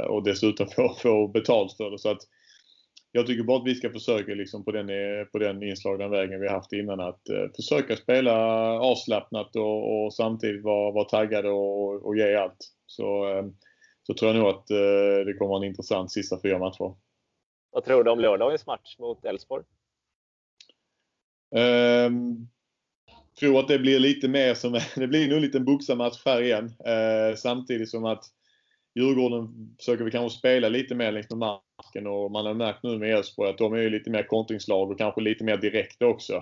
och dessutom få, få betalt för det. Så att, jag tycker bara att vi ska försöka liksom på, den, på den inslagna vägen vi haft innan att eh, försöka spela avslappnat och, och samtidigt vara, vara taggade och, och ge allt. Så, eh, så tror jag nog att eh, det kommer vara en intressant sista fyra matcher. Vad tror du om lördagens match mot Elfsborg? Um, tror att det blir lite mer som, det blir nog en liten boxarmatch här igen. Uh, samtidigt som att Djurgården försöker vi kanske spela lite mer längs med marken och man har märkt nu med Elfsborg att de är lite mer kontringslag och kanske lite mer direkta också.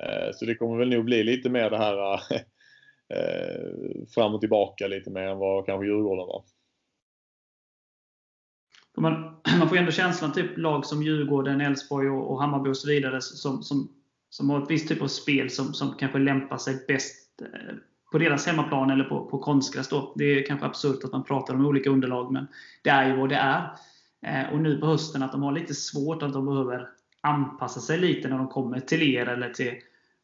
Eh, så det kommer väl nog bli lite mer det här eh, eh, fram och tillbaka lite mer än vad kanske Djurgården var. Man, man får ändå känslan, typ lag som Djurgården, Elfsborg och, och Hammarby och så vidare, som, som, som har ett visst typ av spel som, som kanske lämpar sig bäst på deras hemmaplan eller på, på konstgräs. Då. Det är kanske absurt att man pratar om olika underlag, men det är ju vad det är. Eh, och nu på hösten att de har lite svårt, att de behöver anpassa sig lite när de kommer till er eller till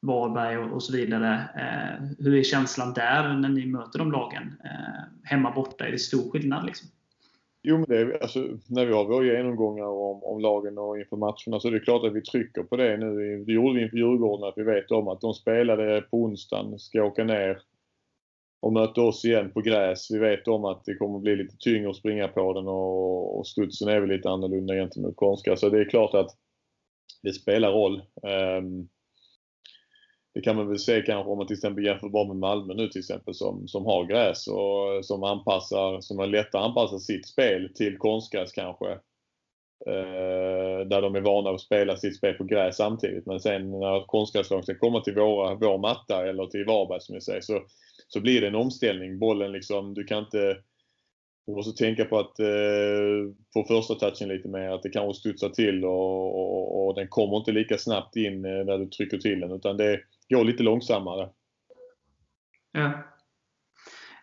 Varberg och, och så vidare. Eh, hur är känslan där när ni möter de lagen? Eh, hemma borta, är det stor skillnad? Liksom? Jo, men det är, alltså, när vi har våra genomgångar om, om lagen och inför matcherna så är det klart att vi trycker på det nu. Det gjorde vi inför Djurgården, att vi vet om att de spelade på onsdagen, ska åka ner och möter oss igen på gräs. Vi vet om att det kommer bli lite tyngre att springa på den och, och studsen är väl lite annorlunda gentemot konstgräs. Så det är klart att det spelar roll. Um, det kan man väl se kanske om man till exempel jämför bara med Malmö nu till exempel som, som har gräs och som anpassar, som har lättare att anpassa sitt spel till konstgräs kanske. Ehm, där de är vana att spela sitt spel på gräs samtidigt. Men sen när konstgräslagen ska komma till våra, vår matta eller till Varberg som jag säger så, så blir det en omställning. Bollen liksom, du kan inte du måste tänka på att eh, få första touchen lite mer att det kanske studsar till och, och, och den kommer inte lika snabbt in eh, när du trycker till den utan det går lite långsammare. Ja.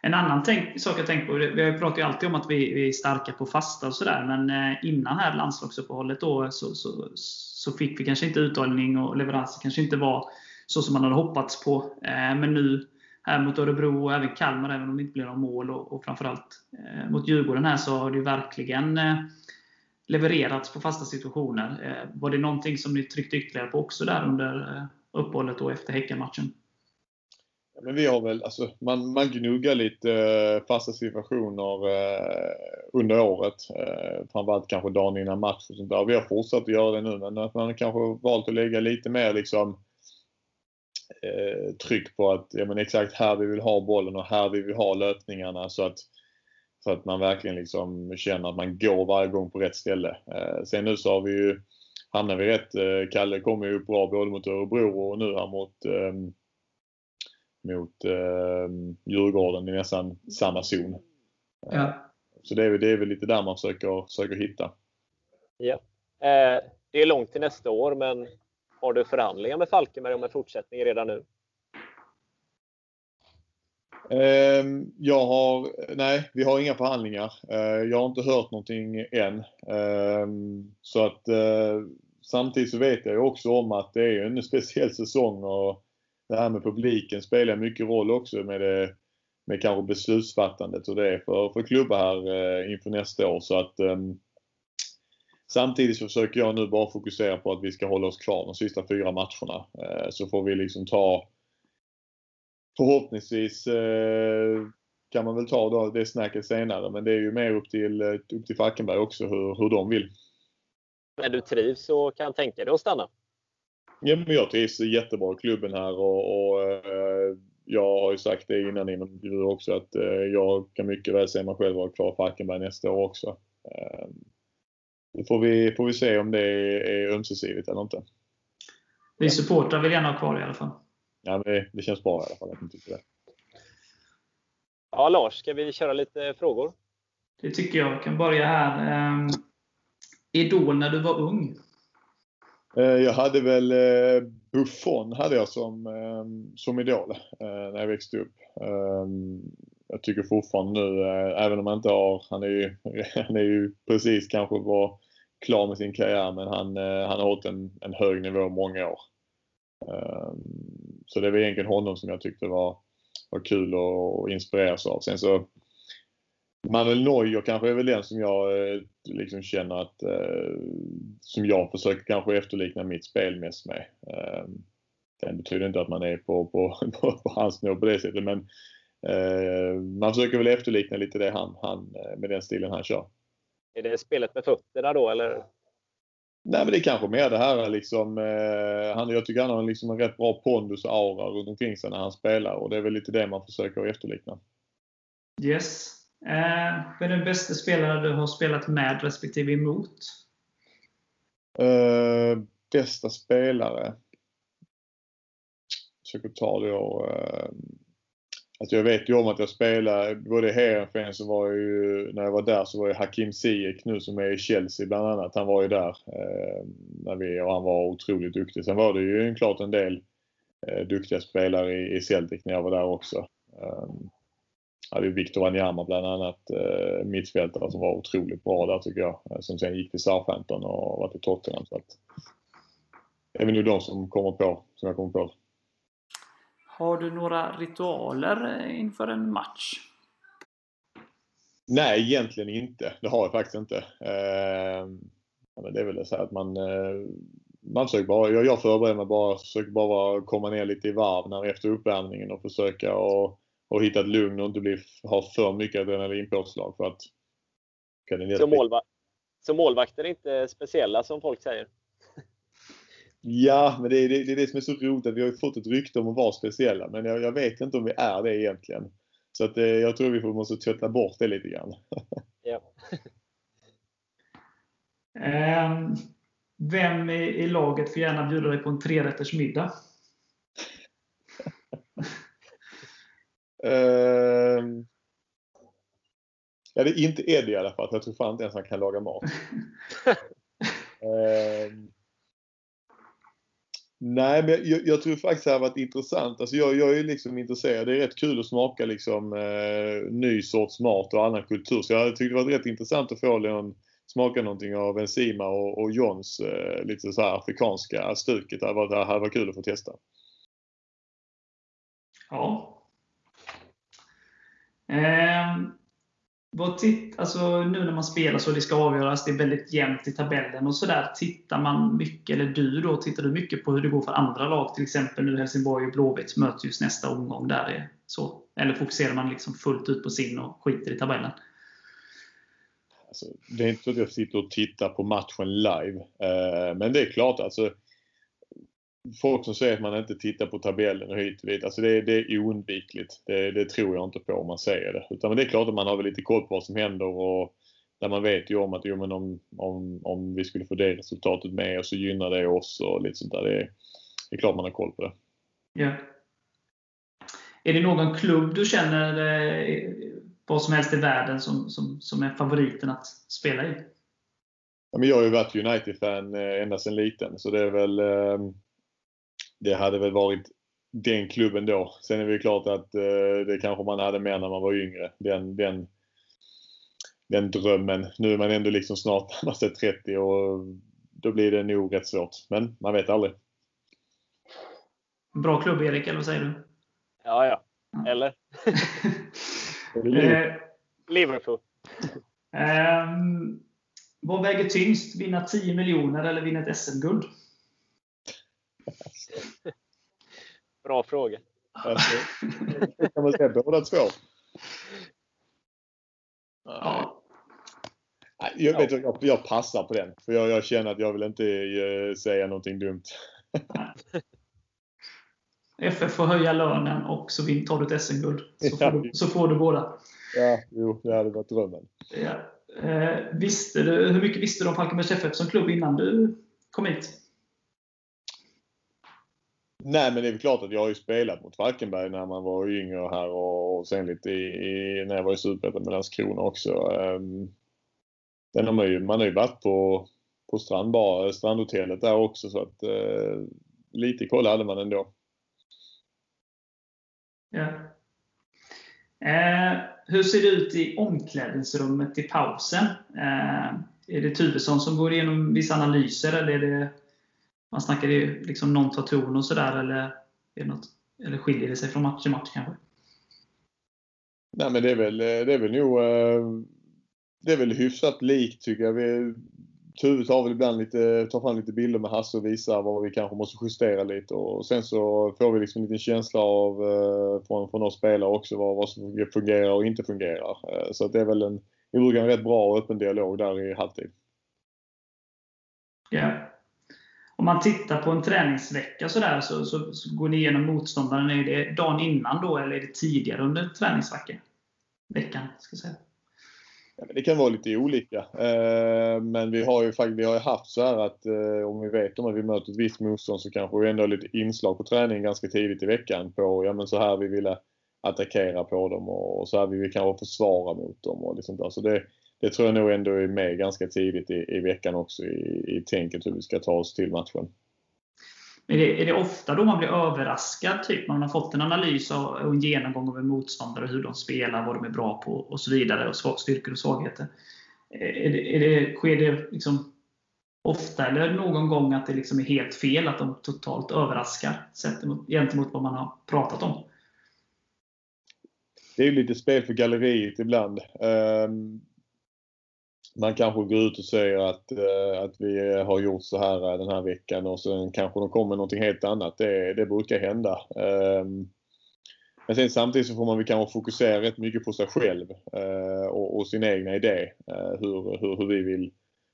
En annan tänk, sak jag tänkt på, vi pratar ju alltid om att vi, vi är starka på fasta och sådär, men eh, innan här landslagsuppehållet då så, så, så, fick vi kanske inte utdelning och leveranser kanske inte var så som man hade hoppats på. Eh, men nu här mot Örebro och även Kalmar, även om det inte blir några mål, och, och framförallt eh, mot Djurgården här så har det ju verkligen eh, levererats på fasta situationer. Eh, var det någonting som ni tryckte ytterligare på också där under eh, uppehållet och efter Häckenmatchen? men vi har väl, alltså, man, man gnuggar lite eh, fasta situationer eh, under året. Eh, framförallt kanske dagen innan match och sånt där. Vi har fortsatt att göra det nu men att man kanske valt att lägga lite mer liksom eh, tryck på att ja, men exakt här vi vill ha bollen och här vi vill ha löpningarna så att, så att man verkligen liksom känner att man går varje gång på rätt ställe. Eh, sen nu så har vi ju hamnar vi rätt. Eh, Kalle kommer ju upp bra både mot Örebro och nu här mot ehm, mot eh, Djurgården i nästan samma zon. Ja. Så det är, det är väl lite där man försöker, försöker hitta. Ja. Eh, det är långt till nästa år, men har du förhandlingar med Falkenberg om en fortsättning redan nu? Ehm, jag har, nej, vi har inga förhandlingar. Eh, jag har inte hört någonting än. Ehm, så att eh, samtidigt så vet jag ju också om att det är en speciell säsong och det här med publiken spelar mycket roll också med, det, med kanske beslutsfattandet och det för, för klubbar här eh, inför nästa år. Så att, ehm, samtidigt så försöker jag nu bara fokusera på att vi ska hålla oss kvar de sista fyra matcherna. Eh, så får vi liksom ta förhoppningsvis eh, kan man väl ta då det snacket senare men det är ju mer upp till, eh, upp till Falkenberg också hur, hur de vill. Men du trivs och kan tänka dig att stanna? Ja, men jag trivs jättebra i klubben här och, och jag har ju sagt det innan inom intervjuer också att jag kan mycket väl se mig själv vara kvar i Falkenberg nästa år också. Eh, då får vi, får vi se om det är, är ömsesidigt eller inte. Vi supportrar vill gärna ha kvar i alla fall. Ja, men det, det känns bra i alla fall att ni tycker det. Ja, Lars, ska vi köra lite frågor? Det tycker jag. Jag kan börja här. Um, Idol när du var ung? Eh, jag hade väl eh, Buffon hade jag som, eh, som idol när jag växte upp. Jag tycker fortfarande nu, eh, även om han inte har, han är ju, han är ju precis kanske var klar med sin karriär men han, eh, han har hållit en, en hög nivå många år. Ehm, så det var egentligen honom som jag tyckte var, var kul att inspireras av. Sen så Manuel Neuer kanske är väl den som jag eh, liksom känner att eh, som jag försöker kanske efterlikna mitt spel mest med. Ehm, det betyder inte att man är på, på, på, på hans nivå på det sättet men man försöker väl efterlikna lite det han, han med den stilen han kör. Är det spelet med fötterna då eller? Nej men det är kanske mer det här liksom, han, jag tycker han har liksom en rätt bra pondus och aura runt omkring sig när han spelar och det är väl lite det man försöker efterlikna. Yes. Eh, vem är den bästa spelare du har spelat med respektive emot? Eh, bästa spelare? Jag försöker ta det och, eh, alltså jag vet ju om att jag spelar både i Heerenveen så var jag ju, när jag var där så var ju Hakim Ziyech nu som är i Chelsea bland annat. Han var ju där eh, när vi, och han var otroligt duktig. Sen var det ju klart en del eh, duktiga spelare i, i Celtic när jag var där också. Eh, hade ju Victor Wanyama bland annat, eh, mittfältare som var otroligt bra där tycker jag. Eh, som sen gick till Southampton och var till Tottenham. Så att, det är väl nu de som kommer på, som jag kommer på. Har du några ritualer eh, inför en match? Nej, egentligen inte. Det har jag faktiskt inte. Eh, men det är väl så att man, eh, man försöker bara, jag, jag förbereder mig bara, försöker bara komma ner lite i varv när, efter uppvärmningen och försöka och och hitta ett lugn och inte bli, ha för mycket adrenalinpåslag för att så, målva så målvakter är inte speciella som folk säger? Ja, men det är, det, det är det som är så roligt att vi har fått ett rykte om att vara speciella. Men jag, jag vet inte om vi är det egentligen. Så att, eh, jag tror vi måste tvätta bort det lite grann. Ja. um, vem i, i, laget får gärna bjuda dig på en trerätters middag? um, ja, det är inte Eddie i alla fall. Jag tror fan inte ens han kan laga mat. um, Nej, men jag, jag, tror faktiskt det har varit intressant. Alltså jag, jag är liksom intresserad. Det är rätt kul att smaka liksom, eh, ny sorts mat och annan kultur. Så jag tyckte det var rätt intressant att få någon, smaka någonting av Enzima och, och Johns eh, lite så afrikanska stuket. Det hade varit, det hade varit kul att få testa. Ja. Eh, vad titt, alltså, nu när man spelar så det ska avgöras, det är väldigt jämnt i tabellen och sådär. Tittar man mycket, eller du då, tittar du mycket på hur det går för andra lag? Till exempel nu Helsingborg och Blåvitt möts just nästa omgång. Där är så. Eller fokuserar man liksom fullt ut på sin och skiter i tabellen? Alltså, det är inte så att jag sitter och tittar på matchen live. Eh, men det är klart, alltså folk som säger att man inte tittar på tabellen och hit och dit. Alltså det, det är oundvikligt. Det, det, tror jag inte på om man säger det. Utan det är klart att man har väl lite koll på vad som händer och där man vet ju om att jo, men om, om, om vi skulle få det resultatet med oss så gynnar det oss och lite sånt där. Det, det är klart man har koll på det. Ja. Är det någon klubb du känner eh, vad som helst i världen som, som, som är favoriten att spela i? Ja, men jag har ju varit United-fan eh, ända sedan liten så det är väl eh, det hade väl varit den klubben då. Sen är det klart att eh, det kanske man hade mer när man var yngre. Den, den, den drömmen. Nu är man ändå liksom snart närmast 30 och då blir det nog rätt svårt. Men man vet aldrig. Bra klubb Erik, eller vad säger du? Ja, ja. Eller? Eh, Liverpool. Um, vad väger tyngst? Vinna 10 miljoner eller vinna ett SM-guld? Bra fråga. Alltså, kan man säga båda två. Ja. Jag, vet, jag, jag passar på den. För jag, jag, känner att jag vill inte uh, säga någonting dumt. FF får höja lönen och så tar du ett SM-guld. Så, får du, så får du båda. Ja, jo, det hade varit drömmen. Ja. Eh, visste du, hur mycket visste du om Falkenbergs FF som klubb innan du kom hit? Nej men det är väl klart att jag har ju spelat mot Falkenberg när man var yngre här och, och sen lite i, i, när jag var i Superettan med Landskrona också. Um, den har man, ju, man har ju varit på, på strandbar, strandhotellet där också så att uh, lite koll hade man ändå. Ja. Eh, hur ser det ut i omklädningsrummet i pausen? Eh, är det Tuvesson som går igenom vissa analyser eller är det man snackar ju liksom någon tar ton och sådär eller, något, eller skiljer det sig från match till match kanske? Nej men det är väl, det är väl nog eh, det är väl hyfsat likt tycker jag. Vi, Tuve tar väl ibland lite, tar fram lite bilder med Hasse och visar vad vi kanske måste justera lite och sen så får vi liksom en liten känsla av eh, från, från oss spelare också vad, vad som fungerar och inte fungerar. Eh, så att det är väl en, vi brukar en rätt bra och öppen dialog där i halvtid. Ja om man tittar på en träningsvecka så, där, så, så, så går ni igenom motståndaren. Är det dagen innan då eller är det tidigare under träningsveckan? Veckan, ska säga. Ja, det kan vara lite olika. Eh, men vi har ju faktiskt vi har haft så här att eh, om vi vet om att vi möter ett visst motstånd så kanske vi ändå har lite inslag på träning ganska tidigt i veckan på ja, men så här vi vill attackera på dem och så här vill kanske försvara mot dem. Och liksom där. Så det, det tror jag nog ändå är med ganska tidigt i, i veckan också i, i tänket hur vi ska ta oss till matchen. Är det, är det ofta då man blir överraskad? Typ man har fått en analys och en genomgång av en motståndare, hur de spelar, vad de är bra på och så vidare, och styrkor och svagheter. Är det, är det, sker det liksom ofta eller någon gång att det liksom är helt fel, att de totalt överraskar gentemot vad man har pratat om? Det är lite spel för galleriet ibland. Um, man kanske går ut och säger att, eh, att vi har gjort så här eh, den här veckan och sen kanske de kommer med någonting helt annat. Det, det brukar hända. Ehm, men sen samtidigt så får man väl kanske fokusera rätt mycket på sig själv eh, och, och, sin egna idé. Eh, hur, hur, hur, vi vill,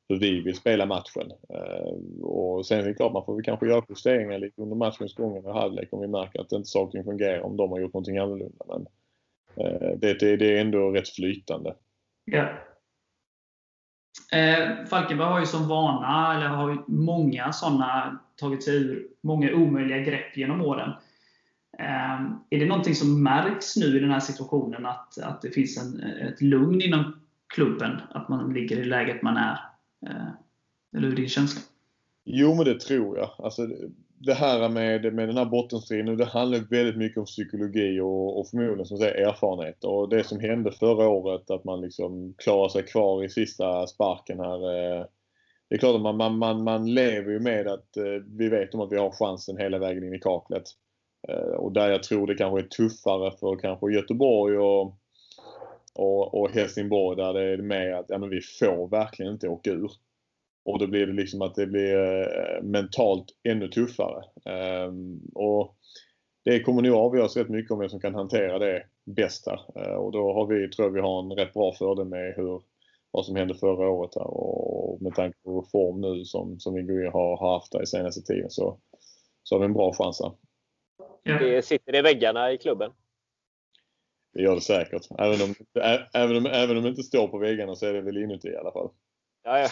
hur vi vill spela matchen. Eh, och sen är det klart man får väl kanske göra justeringar lite under matchens gång och halvlek om vi märker att inte saker fungerar om de har gjort någonting annorlunda. Men eh, det, det, det, är ändå rätt flytande. Ja. Eh, Falkenberg har ju som vana, eller har ju många sådana, tagit sig ur många omöjliga grepp genom åren. Eh, är det någonting som märks nu i den här situationen att, att det finns en, ett lugn inom klubben? Att man ligger i läget man är? Eh, eller hur är din känsla? Jo, men det tror jag. Alltså, det här med, med den här bottenstriden, det handlar väldigt mycket om psykologi och, och förmodligen som säger erfarenhet. Och det som hände förra året, att man liksom klarar sig kvar i sista sparken här. Eh, det är klart att man, man, man, man lever ju med att eh, vi vet om att vi har chansen hela vägen in i kaklet. Eh, och där jag tror det kanske är tuffare för kanske Göteborg och, och, och Helsingborg där det är mer att ja, men vi får verkligen inte åka ur. Och då blir det liksom att det blir eh, mentalt ännu tuffare. Ehm, och det kommer nog avgöras rätt mycket om vem som kan hantera det bäst här. Eh, och då har vi, tror jag vi har en rätt bra fördel med hur, vad som hände förra året här. Och med tanke på form nu som, som vi har, har haft där i senaste tiden så, så har vi en bra chans här. Det sitter i väggarna i klubben. Det gör det säkert. Även om, även, om, även om det inte står på väggarna så är det väl inuti i alla fall. Ja, ja.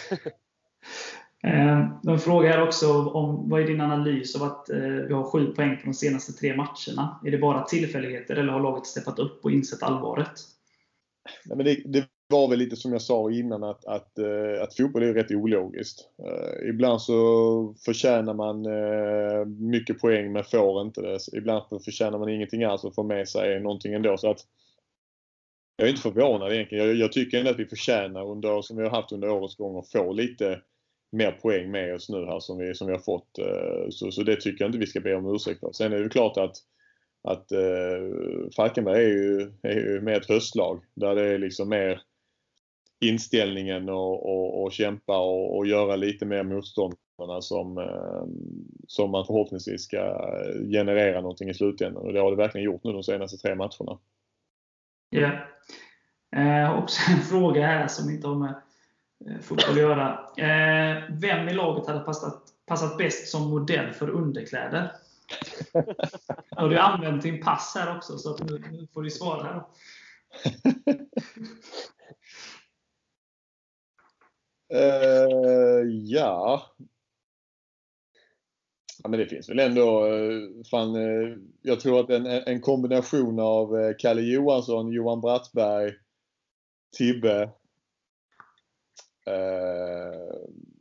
Eh, de en fråga här också om vad är din analys av att eh, vi har sju poäng på de senaste tre matcherna? Är det bara tillfälligheter eller har laget steppat upp och insett allvaret? Nej, men det, det var väl lite som jag sa innan att, att, eh, att fotboll är rätt ologiskt. Ibland så förtjänar man mycket poäng men får inte det. Ibland förtjänar man ingenting alls och får med sig någonting ändå. Så att, jag är inte förvånad egentligen. Jag, jag tycker ändå att vi förtjänar, under, som vi har haft under årets gång, att få lite mer poäng med oss nu här som vi, som vi har fått. Eh, så, så det tycker jag inte vi ska be om ursäkt för. Sen är det klart att att eh, Falkenberg är ju, är ju med ett höstlag där det är liksom mer inställningen och, och, och kämpa och, och, göra lite mer motståndarna som, eh, som man förhoppningsvis ska generera någonting i slutändan. Och det har det verkligen gjort nu de senaste tre matcherna. Ja. Eh, också en fråga här som inte har med fotboll att göra. Eh, vem i laget hade passat, passat bäst som modell för underkläder? har du använt din pass här också, så att nu, nu får du svara. Här. Uh, ja. Ja, men det finns väl ändå, fan, jag tror att en, en kombination av Kalle Johansson, Johan Brattberg, Tibbe.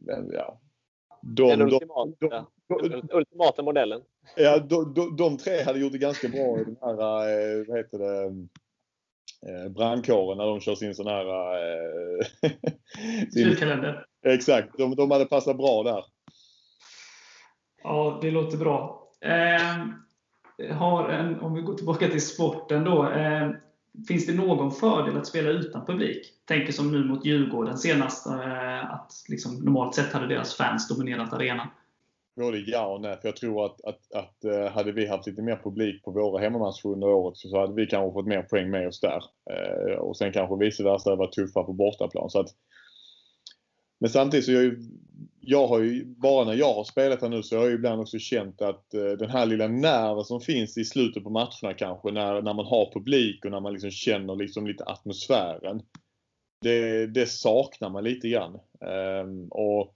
Men, ja. De, den ultimata, de, de, ultimata modellen. Ja, de, de, de, tre hade gjort det ganska bra i den här, vad heter det, eh, brandkåren när de kör sin sån här... Eh, Julkalender. Exakt, de, de hade passat bra där. Ja, det låter bra. Eh, har en, om vi går tillbaka till sporten då. Eh, finns det någon fördel att spela utan publik? Tänker som nu mot Djurgården senast, eh, att liksom, normalt sett hade deras fans dominerat arenan både ja och nej. För jag tror att, att, att eh, hade vi haft lite mer publik på våra hemmamatcher under året så hade vi kanske fått mer poäng med oss där. Eh, och sen kanske vice versa varit tuffare på bortaplan. Så att, men samtidigt så jag, jag har ju, bara när jag har spelat här nu så har jag ibland också känt att eh, den här lilla nerven som finns i slutet på matcherna kanske när, när man har publik och när man liksom känner liksom lite atmosfären. Det, det saknar man lite grann. Eh, och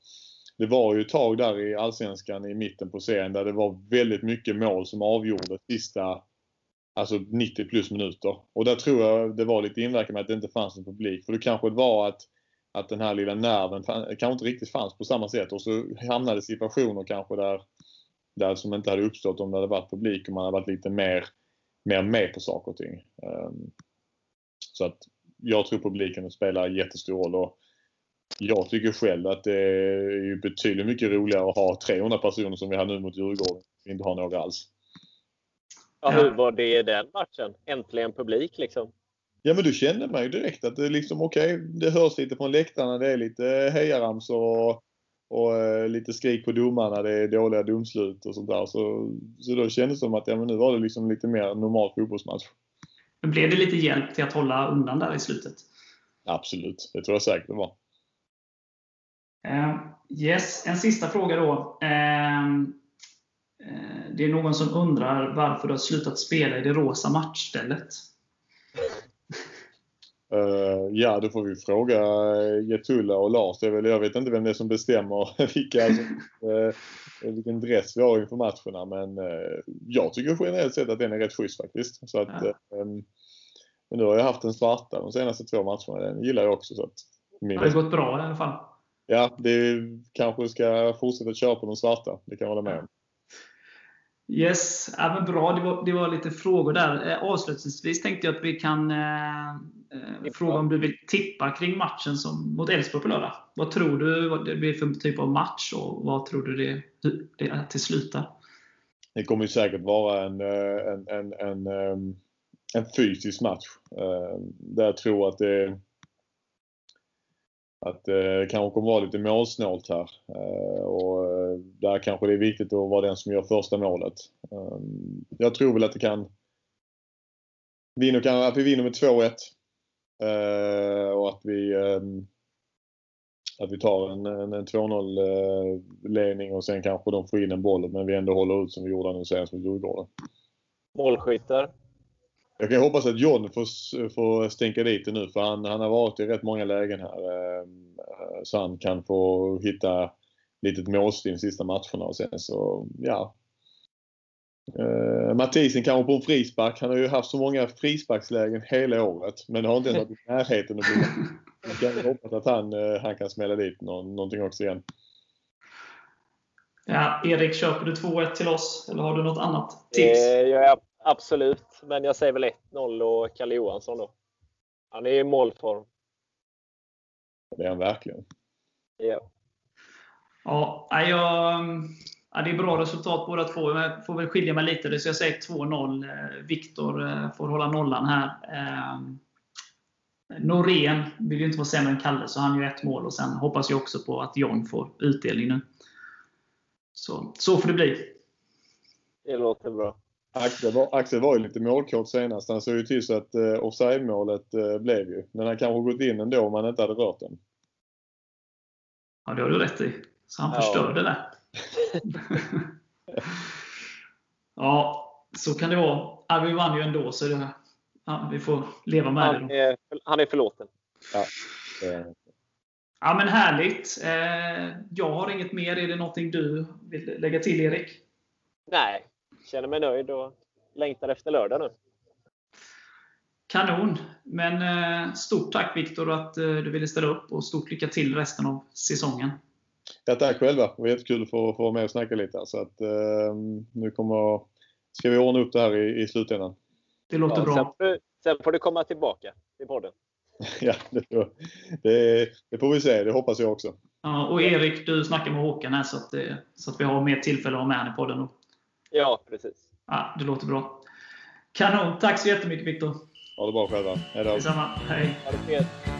det var ju ett tag där i Allsvenskan i mitten på serien där det var väldigt mycket mål som avgjorde sista alltså 90 plus minuter. Och där tror jag det var lite inverkan med att det inte fanns en publik. För det kanske var att, att den här lilla nerven kanske inte riktigt fanns på samma sätt och så hamnade situationer kanske där, där som inte hade uppstått om det hade varit publik och man hade varit lite mer, mer med på saker och ting. Um, så att jag tror publiken spelar jättestor roll. Och jag tycker själv att det är betydligt mycket roligare att ha 300 personer som vi har nu mot Djurgården. Inte har några alls. Ja, hur var det i den matchen? Äntligen publik liksom? Ja men du kände man ju direkt att det liksom okej, okay, det hörs lite från läktarna. Det är lite hejaramsor och, och eh, lite skrik på domarna, det är dåliga domslut och sånt där. Så, så då kändes det som att ja, men nu var det liksom lite mer normal fotbollsmatch. Men blev det lite hjälp till att hålla undan där i slutet? Absolut, det tror jag säkert det var. Uh, yes, en sista fråga då. Uh, det är någon som undrar varför du har slutat spela i det rosa matchstället? Uh, ja, då får vi fråga Getulla och Lars. Det väl, jag vet inte vem det är som bestämmer vilka, alltså, uh, vilken dress vi har inför matcherna. Men uh, jag tycker generellt sett att den är rätt schysst faktiskt. Så att, ja. um, men nu har jag haft den svarta de senaste två matcherna. Den gillar jag också. Så att, min... Har det gått bra i alla fall? Ja, det kanske ska fortsätta köra på den svarta. Det kan jag hålla med om. Yes, ja, men bra. Det var, det var lite frågor där. Eh, avslutningsvis tänkte jag att vi kan eh, eh, fråga om du vill tippa kring matchen som, mot Elfsborg på lördag. Vad tror du vad det blir för typ av match och vad tror du det, det till slutar? Det kommer ju säkert vara en, eh, en, en, en, ehm, en fysisk match. Ehm, där jag tror att det att det kanske kommer vara lite målsnålt här. Och där kanske det är viktigt att vara den som gör första målet. Jag tror väl att det kan att vi vinner med 2-1. Och att vi, att vi tar en, en, en 2-0 ledning och sen kanske de får in en boll men vi ändå håller ut som vi gjorde nu senast mot Djurgården. Målskyttar? Jag kan hoppas att John får, får stänka dit det nu för han, han har varit i rätt många lägen här. Ehm, så han kan få hitta litet målstim sista matcherna och sen så, ja. Uh, Mathisen kanske på en frispark. Han har ju haft så många frisparkslägen hela året. Men det har inte ens varit i närheten att bli Jag kan hoppas att han, uh, han kan smälla dit någon, någonting också igen. Ja, Erik, köper du 2-1 till oss? Eller har du något annat tips? Gör jag Absolut, men jag säger väl 1-0 och Kalle Johansson då. Han är i målform. Det är han verkligen. Ja. Ja, jag, ja, det är bra resultat båda två. Jag får väl skilja mig lite, så jag säger 2-0. Eh, Viktor eh, får hålla nollan här. Eh, Norén vill ju inte vara sämre än Kalle, så han gör ett mål. Och Sen hoppas jag också på att John får utdelning nu. Så, så får det bli. Det låter bra. Axel var, Axel var ju lite målkåt senast. Han såg ju till så att eh, offside-målet eh, blev ju. Men han kanske gått in ändå om han inte hade rört den. Ja, det har du rätt i. Så han ja. förstörde det. ja, så kan det vara. Ja, vi vann ju ändå, så det, ja, vi får leva med han det. Då. han är förlåten. Ja. ja, men härligt. Eh, jag har inget mer. Är det någonting du vill lägga till, Erik? Nej, känner mig nöjd och längtar efter lördag nu. Kanon! Men eh, stort tack Viktor att eh, du ville ställa upp och stort lycka till resten av säsongen. Ja, tack själva! Det var jättekul att få, få vara med och snacka lite. Så att, eh, nu kommer, ska vi ordna upp det här i, i slutändan. Det låter ja, bra. Sen får, du, sen får, du, komma tillbaka till podden. ja, det, det, det, får vi se. Det hoppas jag också. Ja, och Erik, du snackar med Håkan här så att, så att vi har mer tillfälle att ha med honom i podden. Då. Ja, precis. Ja, det låter bra. Kanon! Tack så jättemycket Viktor. Ha det bra själva. Hejdå. Detsamma. Hej. Ha det.